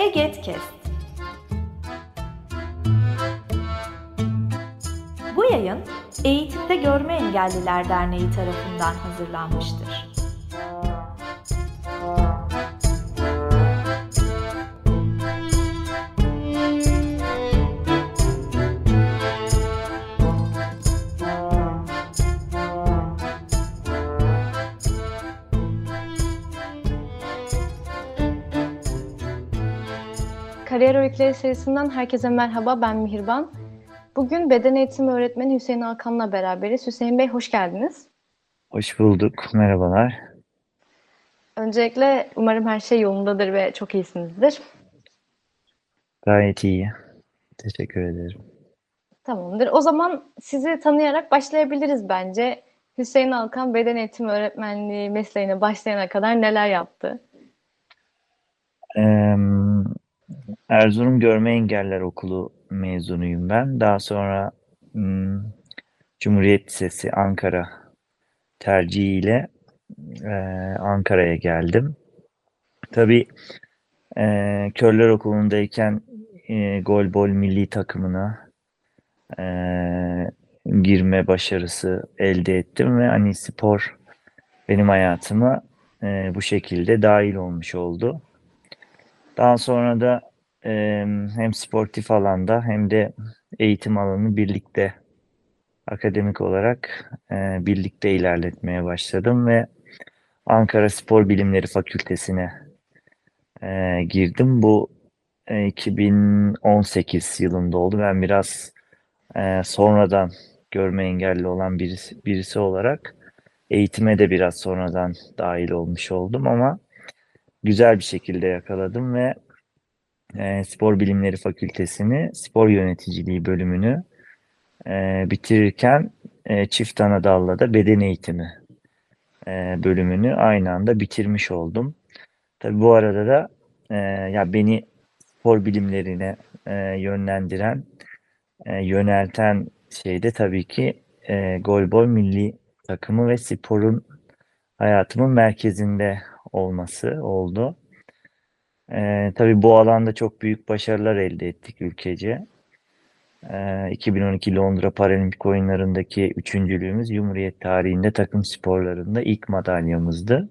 Egetkest. Bu yayın Eğitimde Görme Engelliler Derneği tarafından hazırlanmıştır. Kariyer Öyküleri serisinden herkese merhaba, ben Mihirban. Bugün beden eğitimi öğretmeni Hüseyin Alkan'la beraberiz. Hüseyin Bey hoş geldiniz. Hoş bulduk. Merhabalar. Öncelikle umarım her şey yolundadır ve çok iyisinizdir. Gayet iyi. Teşekkür ederim. Tamamdır. O zaman sizi tanıyarak başlayabiliriz bence. Hüseyin Alkan beden eğitimi öğretmenliği mesleğine başlayana kadar neler yaptı? Eee, Erzurum Görme Engeller Okulu mezunuyum ben. Daha sonra hmm, Cumhuriyet Lisesi Ankara tercihiyle eee, Ankara'ya geldim. Tabii eee Körler Okulu'ndayken eee golbol milli takımına eee, girme başarısı elde ettim ve hani spor benim hayatıma eee, bu şekilde dahil olmuş oldu. Daha sonra da eee, hem sportif alanda hem de eğitim alanını birlikte akademik olarak eee, birlikte ilerletmeye başladım ve Ankara Spor Bilimleri Fakültesine eee, girdim. Bu e, 2018 yılında oldu. Ben biraz eee, sonradan görme engelli olan birisi, birisi olarak eğitime de biraz sonradan dahil olmuş oldum ama güzel bir şekilde yakaladım ve e, Spor Bilimleri Fakültesini, spor yöneticiliği bölümünü e, bitirirken e, çift ana dalla da beden eğitimi e, bölümünü aynı anda bitirmiş oldum. Tabii bu arada da e, ya beni spor bilimlerine e, yönlendiren, e, yönelten şey de tabii ki e, golbol milli takımı ve sporun hayatımın merkezinde olması oldu. Ee, tabii bu alanda çok büyük başarılar elde ettik ülkece. Ee, 2012 Londra Paralimpik Oyunları'ndaki üçüncülüğümüz Cumhuriyet tarihinde takım sporlarında ilk madalyamızdı.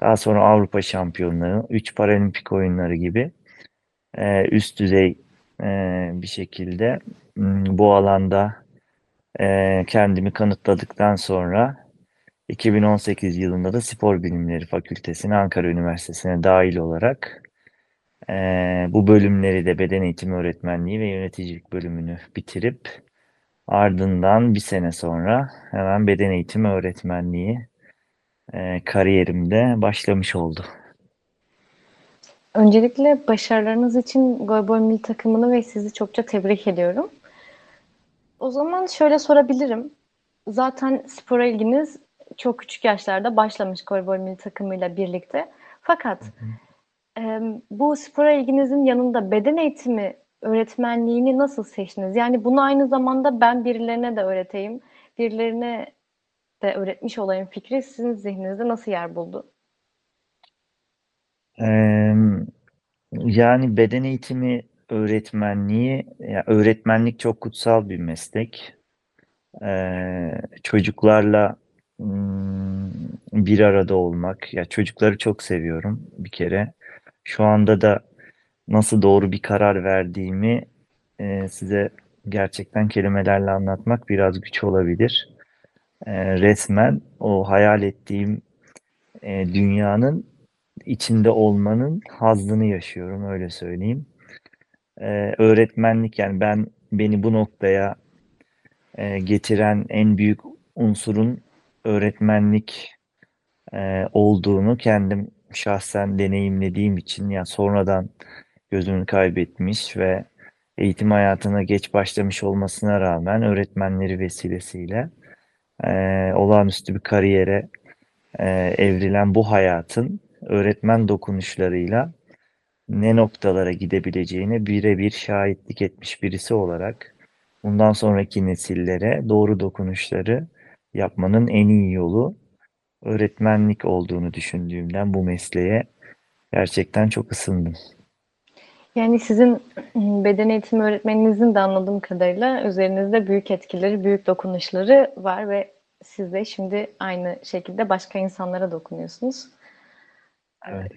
Daha sonra Avrupa Şampiyonları, 3 Paralimpik Oyunları gibi e, üst düzey e, bir şekilde m, bu alanda e, kendimi kanıtladıktan sonra 2018 yılında da Spor Bilimleri Fakültesine Ankara Üniversitesi'ne dahil olarak eee, bu bölümleri de beden eğitimi öğretmenliği ve yöneticilik bölümünü bitirip ardından bir sene sonra hemen beden eğitimi öğretmenliği eee, kariyerimde başlamış oldu. Öncelikle başarılarınız için golbol milli takımını ve sizi çokça tebrik ediyorum. O zaman şöyle sorabilirim. Zaten spora ilginiz çok küçük yaşlarda başlamış golbol milli takımıyla birlikte. Fakat e, bu spora ilginizin yanında beden eğitimi öğretmenliğini nasıl seçtiniz? Yani bunu aynı zamanda ben birilerine de öğreteyim, birilerine de öğretmiş olayım fikri sizin zihninizde nasıl yer buldu? Yani beden eğitimi öğretmenliği, ya öğretmenlik çok kutsal bir meslek. Eee, çocuklarla bir arada olmak, ya çocukları çok seviyorum bir kere. Şu anda da nasıl doğru bir karar verdiğimi eee, size gerçekten kelimelerle anlatmak biraz güç olabilir. Eee, resmen o hayal ettiğim eee, dünyanın içinde olmanın hazzını yaşıyorum öyle söyleyeyim. Eee, öğretmenlik yani ben beni bu noktaya eee, getiren en büyük unsurun öğretmenlik eee, olduğunu kendim şahsen deneyimlediğim için ya sonradan gözümü kaybetmiş ve eğitim hayatına geç başlamış olmasına rağmen öğretmenleri vesilesiyle eee, olağanüstü bir kariyere eee, evrilen bu hayatın öğretmen dokunuşlarıyla ne noktalara gidebileceğine birebir şahitlik etmiş birisi olarak bundan sonraki nesillere doğru dokunuşları yapmanın en iyi yolu öğretmenlik olduğunu düşündüğümden bu mesleğe gerçekten çok ısındım. Yani sizin beden eğitimi öğretmeninizin de anladığım kadarıyla üzerinizde büyük etkileri, büyük dokunuşları var ve siz de şimdi aynı şekilde başka insanlara dokunuyorsunuz. Evet.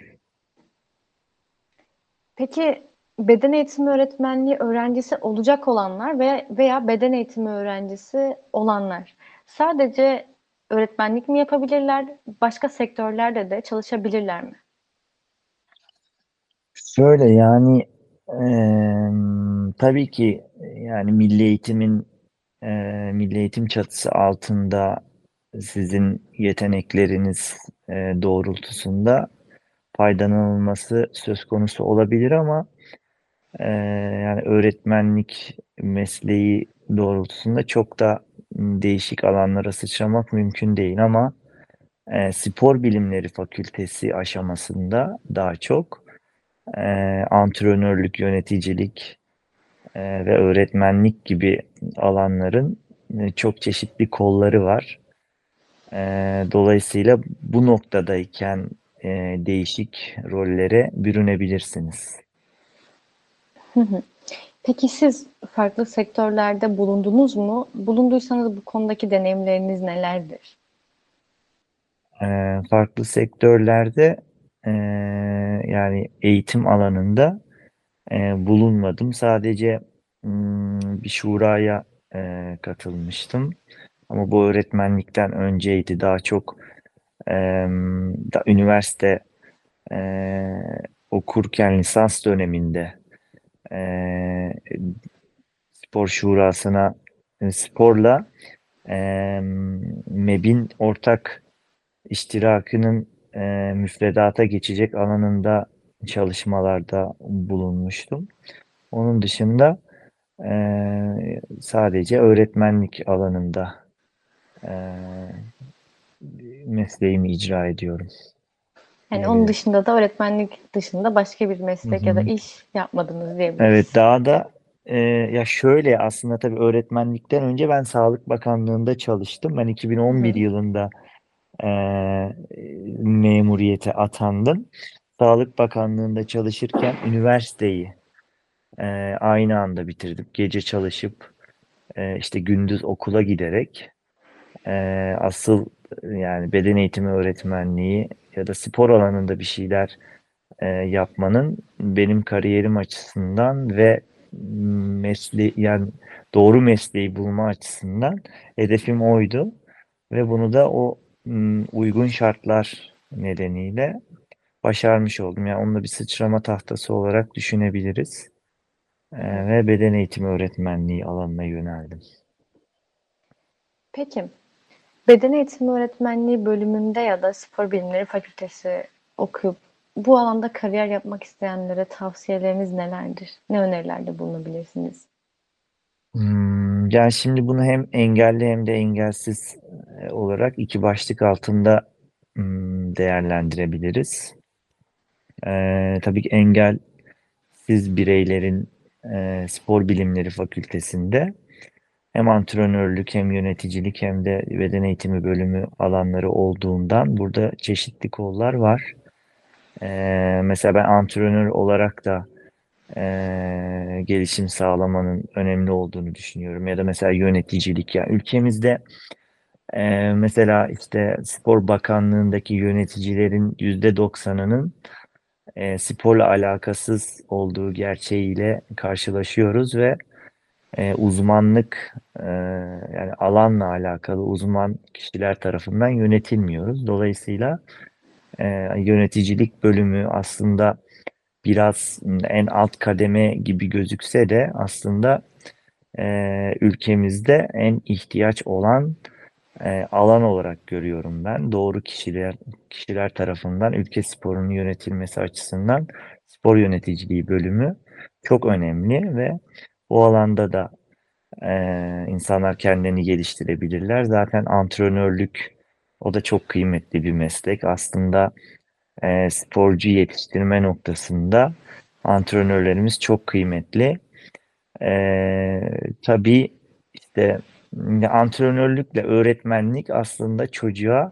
Peki beden eğitimi öğretmenliği öğrencisi olacak olanlar veya, veya beden eğitimi öğrencisi olanlar sadece öğretmenlik mi yapabilirler, başka sektörlerde de çalışabilirler mi? Şöyle yani em, tabii ki yani milli eğitimin e, milli eğitim çatısı altında sizin yetenekleriniz e, doğrultusunda faydalanılması söz konusu olabilir ama e, yani öğretmenlik mesleği doğrultusunda çok da değişik alanlara sıçramak mümkün değil ama e, spor bilimleri fakültesi aşamasında daha çok e, antrenörlük, yöneticilik e, ve öğretmenlik gibi alanların e, çok çeşitli kolları var. E, dolayısıyla bu noktadayken e, değişik rollere bürünebilirsiniz. Hı hı. Peki siz farklı sektörlerde bulundunuz mu? Bulunduysanız bu konudaki deneyimleriniz nelerdir? E, farklı sektörlerde e, yani eğitim alanında e, bulunmadım. Sadece mm, bir şuraya e, katılmıştım. Ama bu öğretmenlikten önceydi. Daha çok e, da, üniversite e, okurken lisans döneminde e, spor şurasına sporla e, MEB'in ortak iştirakının e, müfredata geçecek alanında çalışmalarda bulunmuştum. Onun dışında e, sadece öğretmenlik alanında e, mesleğimi icra ediyorum. Yani Evet. onun dışında da öğretmenlik dışında başka bir meslek ya da iş yapmadınız diyebiliriz. Evet, daha da e, ya şöyle aslında tabii öğretmenlikten önce ben Sağlık Bakanlığı'nda çalıştım. Ben 2011 Hı hı. yılında e, memuriyete atandım. Sağlık Bakanlığı'nda çalışırken üniversiteyi e, aynı anda bitirdim. Gece çalışıp e, işte gündüz okula giderek e, asıl yani beden eğitimi öğretmenliği ya da spor alanında bir şeyler e, yapmanın benim kariyerim açısından ve mesleği yani doğru mesleği bulma açısından hedefim oydu ve bunu da o uygun şartlar nedeniyle başarmış oldum. Yani onu da bir sıçrama tahtası olarak düşünebiliriz. E, ve beden eğitimi öğretmenliği alanına yöneldim. Peki, beden eğitimi öğretmenliği bölümünde ya da spor bilimleri fakültesi okuyup bu alanda kariyer yapmak isteyenlere tavsiyeleriniz nelerdir? Ne önerilerde bulunabilirsiniz? Hmm, yani şimdi bunu hem engelli hem de engelsiz e, olarak iki başlık altında hmm, değerlendirebiliriz. Ee, tabii ki engelsiz bireylerin e, spor bilimleri fakültesinde hem antrenörlük hem yöneticilik hem de beden eğitimi bölümü alanları olduğundan burada çeşitli kollar var. Ee, mesela ben antrenör olarak da e, gelişim sağlamanın önemli olduğunu düşünüyorum. Ya da mesela yöneticilik. Yani ülkemizde e, mesela işte Spor Bakanlığı'ndaki yöneticilerin %90'ının e, sporla alakasız olduğu gerçeğiyle karşılaşıyoruz ve e, uzmanlık e, yani alanla alakalı uzman kişiler tarafından yönetilmiyoruz. Dolayısıyla e, yöneticilik bölümü aslında biraz en alt kademe gibi gözükse de aslında e, ülkemizde en ihtiyaç olan e, alan olarak görüyorum ben. Doğru kişiler kişiler tarafından ülke sporunun yönetilmesi açısından spor yöneticiliği bölümü çok önemli ve bu alanda da e, insanlar kendini geliştirebilirler. Zaten antrenörlük o da çok kıymetli bir meslek. Aslında e, sporcu yetiştirme noktasında antrenörlerimiz çok kıymetli. E, tabii işte antrenörlükle öğretmenlik aslında çocuğa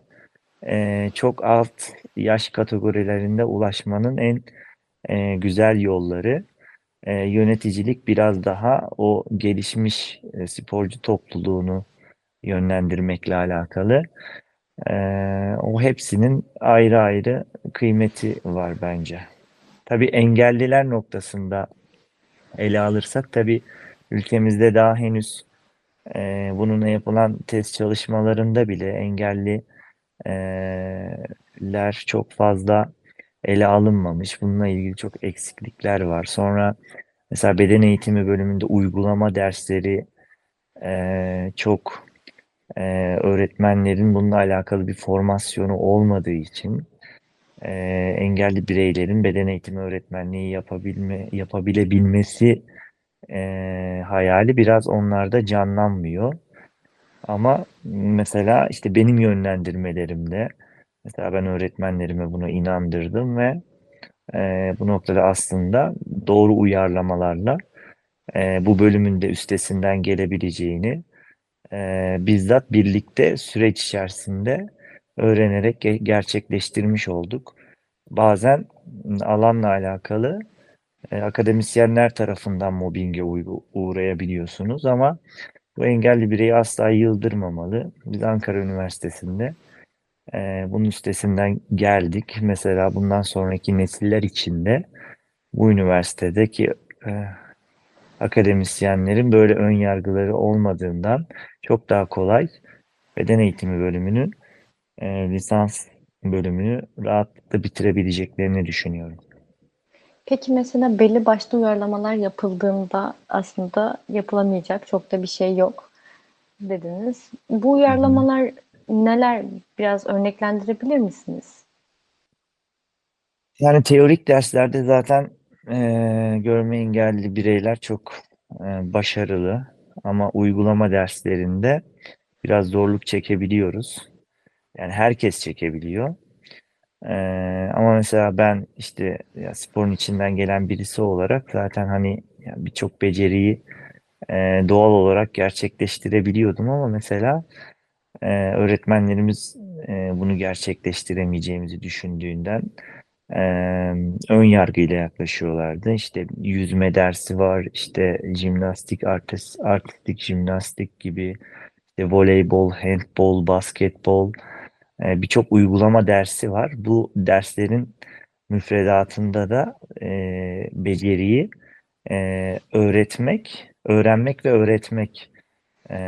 e, çok alt yaş kategorilerinde ulaşmanın en e, güzel yolları. E, yöneticilik biraz daha o gelişmiş e, sporcu topluluğunu yönlendirmekle alakalı. E, o hepsinin ayrı ayrı kıymeti var bence. Tabii engelliler noktasında ele alırsak tabii ülkemizde daha henüz e, bununla yapılan test çalışmalarında bile engelliler çok fazla ele alınmamış. Bununla ilgili çok eksiklikler var. Sonra mesela beden eğitimi bölümünde uygulama dersleri e, çok e, öğretmenlerin bununla alakalı bir formasyonu olmadığı için e, engelli bireylerin beden eğitimi öğretmenliği yapabilme yapabilebilmesi e, hayali biraz onlarda canlanmıyor. Ama mesela işte benim yönlendirmelerimde mesela ben öğretmenlerime bunu inandırdım ve e, bu noktada aslında doğru uyarlamalarla e, bu bölümün de üstesinden gelebileceğini e, bizzat birlikte süreç içerisinde öğrenerek ge- gerçekleştirmiş olduk. Bazen alanla alakalı e, akademisyenler tarafından mobbinge uğ- uğrayabiliyorsunuz ama bu engelli bireyi asla yıldırmamalı. Biz Ankara Üniversitesi'nde e, bunun üstesinden geldik. Mesela bundan sonraki nesiller için de bu üniversitedeki e, akademisyenlerin böyle ön yargıları olmadığından çok daha kolay beden eğitimi bölümünü, e, lisans bölümünü rahatlıkla bitirebileceklerini düşünüyorum. Peki mesela belli başlı uyarlamalar yapıldığında aslında yapılamayacak çok da bir şey yok dediniz. Bu uyarlamalar neler? Biraz örneklendirebilir misiniz? Yani teorik derslerde zaten e, görme engelli bireyler çok e, başarılı ama uygulama derslerinde biraz zorluk çekebiliyoruz. Yani herkes çekebiliyor. E, ama mesela ben işte ya sporun içinden gelen birisi olarak zaten hani ya birçok beceriyi e, doğal olarak gerçekleştirebiliyordum ama mesela e, öğretmenlerimiz e, bunu gerçekleştiremeyeceğimizi düşündüğünden e, ön yargıyla yaklaşıyorlardı. İşte yüzme dersi var, işte jimnastik, artist, artistik jimnastik gibi, işte voleybol, handbol, basketbol, e, birçok uygulama dersi var. Bu derslerin müfredatında da e, beceriyi e, öğretmek, öğrenmek ve öğretmek e,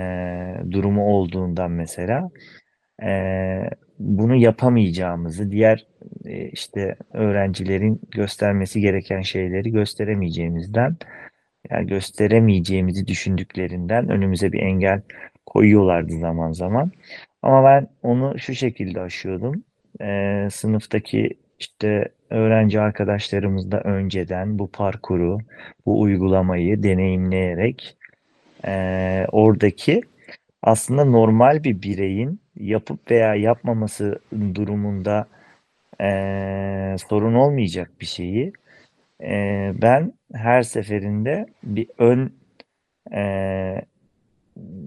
durumu olduğundan mesela e, bunu yapamayacağımızı, diğer e, işte öğrencilerin göstermesi gereken şeyleri gösteremeyeceğimizden, yani gösteremeyeceğimizi düşündüklerinden önümüze bir engel koyuyorlardı zaman zaman. Ama ben onu şu şekilde aşıyordum. E, sınıftaki işte öğrenci arkadaşlarımızla önceden bu parkuru, bu uygulamayı deneyimleyerek e, oradaki aslında normal bir bireyin yapıp veya yapmaması durumunda eee, sorun olmayacak bir şeyi eee, ben her seferinde bir ön eee,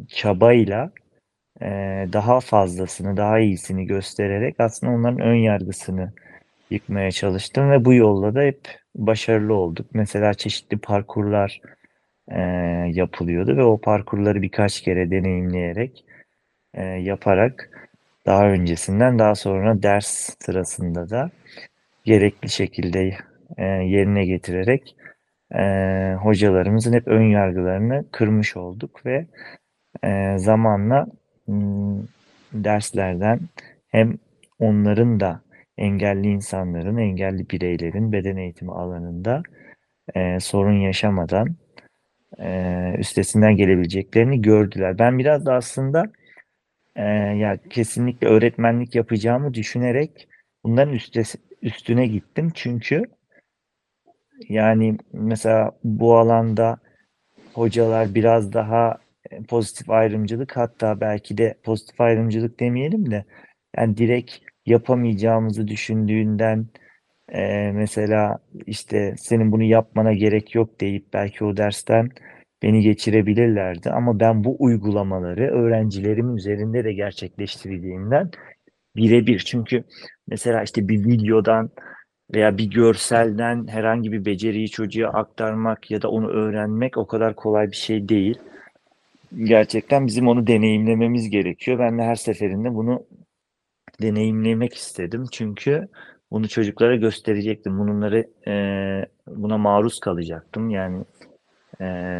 çabayla eee, daha fazlasını, daha iyisini göstererek aslında onların ön yargısını yıkmaya çalıştım ve bu yolla da hep başarılı olduk. Mesela çeşitli parkurlar eee, yapılıyordu ve o parkurları birkaç kere deneyimleyerek e, yaparak daha öncesinden daha sonra ders sırasında da gerekli şekilde e, yerine getirerek e, hocalarımızın hep ön yargılarını kırmış olduk ve e, zamanla derslerden hem onların da engelli insanların, engelli bireylerin beden eğitimi alanında e, sorun yaşamadan e, üstesinden gelebileceklerini gördüler. Ben biraz da aslında ee, ya kesinlikle öğretmenlik yapacağımı düşünerek bunların üste, üstüne gittim. Çünkü yani mesela bu alanda hocalar biraz daha e, pozitif ayrımcılık hatta belki de pozitif ayrımcılık demeyelim de yani direkt yapamayacağımızı düşündüğünden e, mesela işte senin bunu yapmana gerek yok deyip belki o dersten beni geçirebilirlerdi ama ben bu uygulamaları öğrencilerimin üzerinde de gerçekleştirdiğimden birebir çünkü mesela işte bir videodan veya bir görselden herhangi bir beceriyi çocuğa aktarmak ya da onu öğrenmek o kadar kolay bir şey değil. Gerçekten bizim onu deneyimlememiz gerekiyor. Ben de her seferinde bunu deneyimlemek istedim. Çünkü bunu çocuklara gösterecektim. Bunları e, buna maruz kalacaktım. Yani e,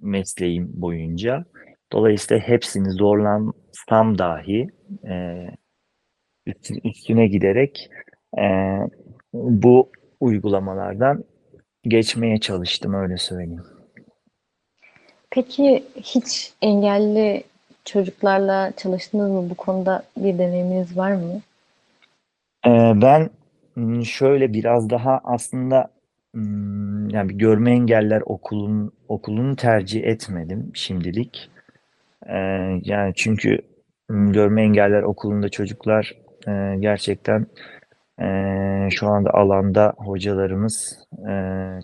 mesleğim boyunca. Dolayısıyla hepsini zorlansam dahi e, üst- üstüne giderek e, bu uygulamalardan geçmeye çalıştım öyle söyleyeyim. Peki hiç engelli çocuklarla çalıştınız mı? Bu konuda bir deneyiminiz var mı? Ee, ben şöyle biraz daha aslında yani görme engeller okulun okulunu tercih etmedim şimdilik. Yani çünkü görme engeller okulunda çocuklar gerçekten şu anda alanda hocalarımız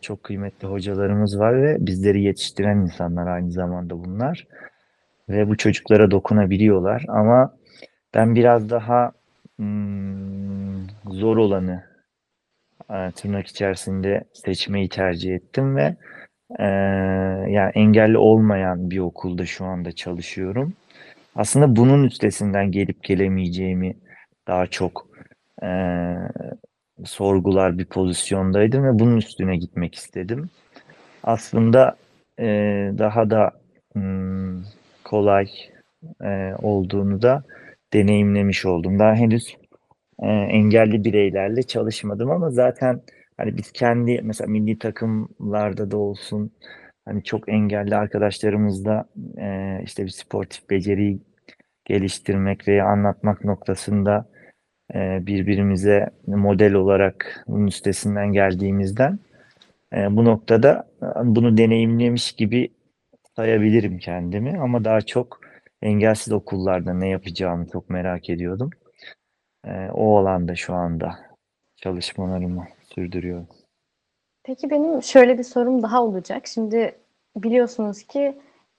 çok kıymetli hocalarımız var ve bizleri yetiştiren insanlar aynı zamanda bunlar ve bu çocuklara dokunabiliyorlar ama ben biraz daha hmm, zor olanı e, tırnak içerisinde seçmeyi tercih ettim ve e, yani engelli olmayan bir okulda şu anda çalışıyorum. Aslında bunun üstesinden gelip gelemeyeceğimi daha çok e, sorgular bir pozisyondaydım ve bunun üstüne gitmek istedim. Aslında e, daha da hmm, kolay e, olduğunu da deneyimlemiş oldum. Daha henüz e, engelli bireylerle çalışmadım ama zaten hani biz kendi mesela milli takımlarda da olsun hani çok engelli arkadaşlarımızla e, işte bir sportif beceriyi geliştirmek veya anlatmak noktasında e, birbirimize model olarak bunun üstesinden geldiğimizden e, bu noktada e, bunu deneyimlemiş gibi sayabilirim kendimi ama daha çok engelsiz okullarda ne yapacağımı çok merak ediyordum. Ee, o alanda şu anda çalışmalarımı sürdürüyorum. Peki benim şöyle bir sorum daha olacak. Şimdi biliyorsunuz ki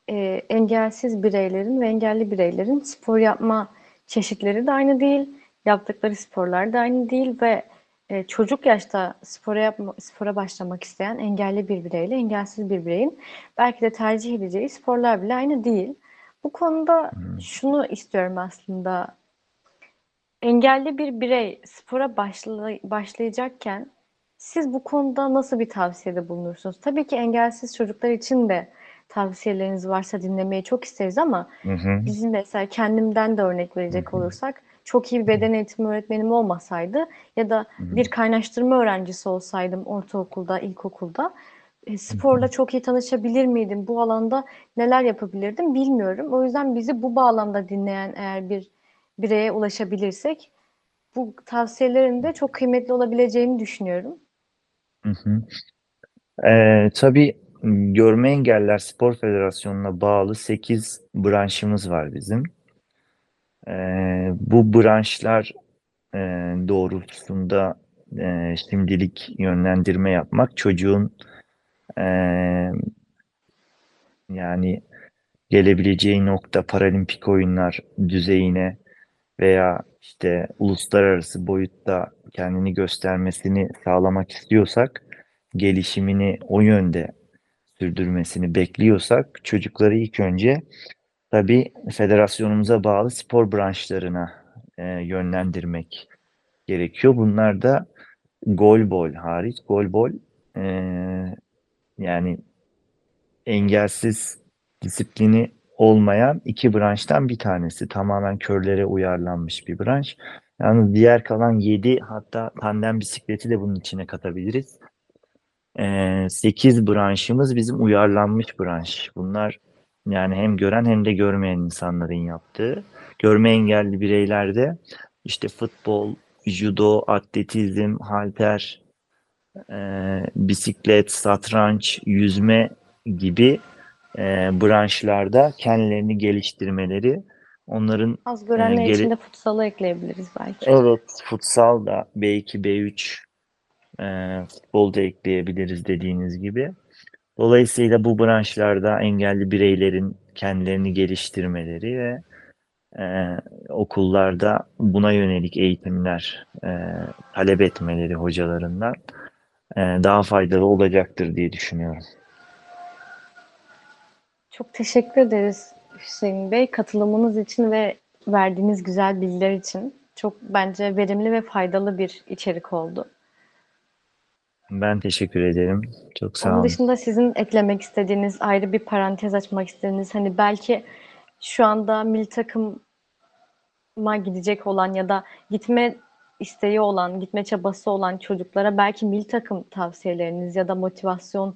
e, engelsiz bireylerin ve engelli bireylerin spor yapma çeşitleri de aynı değil. Yaptıkları sporlar da aynı değil ve e, çocuk yaşta spora yapma, spora başlamak isteyen engelli bir bireyle engelsiz bir bireyin belki de tercih edeceği sporlar bile aynı değil. Bu konuda şunu istiyorum aslında. Engelli bir birey spora başlay- başlayacakken siz bu konuda nasıl bir tavsiyede bulunursunuz? Tabii ki engelsiz çocuklar için de tavsiyeleriniz varsa dinlemeyi çok isteriz ama Hı hı. bizim mesela kendimden de örnek verecek olursak çok iyi bir beden eğitimi öğretmenim olmasaydı ya da bir kaynaştırma öğrencisi olsaydım ortaokulda, ilkokulda e, sporla çok iyi tanışabilir miydim? Bu alanda neler yapabilirdim bilmiyorum. O yüzden bizi bu bağlamda dinleyen eğer bir bireye ulaşabilirsek bu tavsiyelerin de çok kıymetli olabileceğini düşünüyorum. Hı hı. Ee, tabii Görme Engeller Spor Federasyonu'na bağlı 8 branşımız var bizim. Ee, bu branşlar e, doğrultusunda e, şimdilik yönlendirme yapmak çocuğun yani gelebileceği nokta paralimpik oyunlar düzeyine veya işte uluslararası boyutta kendini göstermesini sağlamak istiyorsak, gelişimini o yönde sürdürmesini bekliyorsak çocukları ilk önce tabii federasyonumuza bağlı spor branşlarına e, yönlendirmek gerekiyor. Bunlar da golbol hariç. Golbol e, yani engelsiz disiplini olmayan iki branştan bir tanesi. Tamamen körlere uyarlanmış bir branş. Yalnız diğer kalan 7 hatta tandem bisikleti de bunun içine katabiliriz. Ee, 8 branşımız bizim uyarlanmış branş. Bunlar yani hem gören hem de görmeyen insanların yaptığı. Görme engelli bireylerde işte futbol, judo, atletizm, halter, e, bisiklet, satranç, yüzme gibi e, branşlarda kendilerini geliştirmeleri, onların Az görenler Ee, gele- için de futsalı ekleyebiliriz belki. evet futsal da B2, B3 e, futbol da ekleyebiliriz dediğiniz gibi. Dolayısıyla bu branşlarda engelli bireylerin kendilerini geliştirmeleri ve e, okullarda buna yönelik eğitimler e, talep etmeleri hocalarından e, daha faydalı olacaktır diye düşünüyorum. Çok teşekkür ederiz Hüseyin Bey katılımınız için ve verdiğiniz güzel bilgiler için. Çok bence verimli ve faydalı bir içerik oldu. Ben teşekkür ederim. Çok sağ Onun olun. dışında sizin eklemek istediğiniz, ayrı bir parantez açmak istediğiniz, hani belki şu anda milli takıma gidecek olan ya da gitme isteği olan, gitme çabası olan çocuklara belki milli takım tavsiyeleriniz ya da motivasyon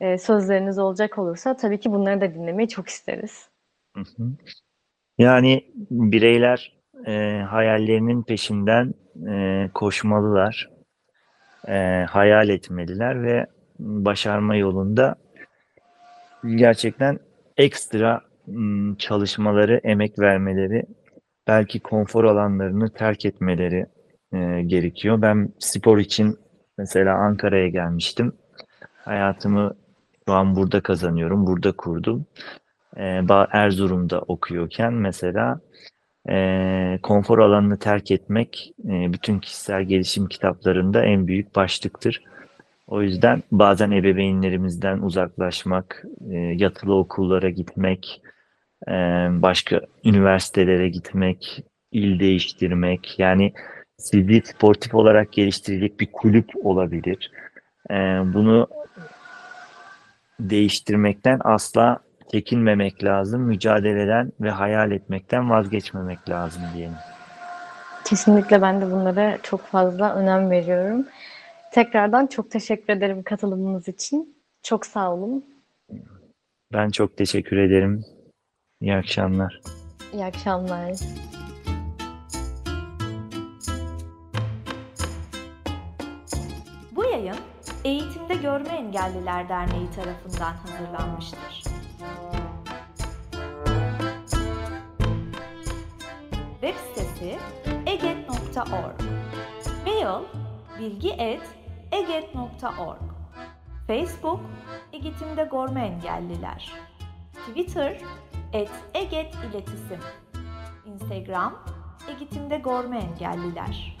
e, sözleriniz olacak olursa tabii ki bunları da dinlemeyi çok isteriz. Yani bireyler e, hayallerinin peşinden e, koşmalılar, e, hayal etmeliler ve başarma yolunda gerçekten ekstra çalışmaları, emek vermeleri, belki konfor alanlarını terk etmeleri e, gerekiyor. Ben spor için mesela Ankara'ya gelmiştim. Hayatımı şu an burada kazanıyorum, burada kurdum. Ba- Erzurum'da okuyorken mesela e, konfor alanını terk etmek e, bütün kişisel gelişim kitaplarında en büyük başlıktır. O yüzden bazen ebeveynlerimizden uzaklaşmak, e, yatılı okullara gitmek, e, başka üniversitelere gitmek, il değiştirmek, yani sizi sportif olarak geliştirecek bir kulüp olabilir. E, bunu değiştirmekten asla çekinmemek lazım. Mücadeleden ve hayal etmekten vazgeçmemek lazım diyelim. Kesinlikle ben de bunlara çok fazla önem veriyorum. Tekrardan çok teşekkür ederim katılımınız için. Çok sağ olun. Ben çok teşekkür ederim. İyi akşamlar. İyi akşamlar. Eğitimde Görme Engelliler Derneği tarafından hazırlanmıştır. Web sitesi eget.org Mail bilgi.eget.org Facebook Eğitimde Görme Engelliler. Twitter et Eget İletisim. Instagram Eğitimde Görme Engelliler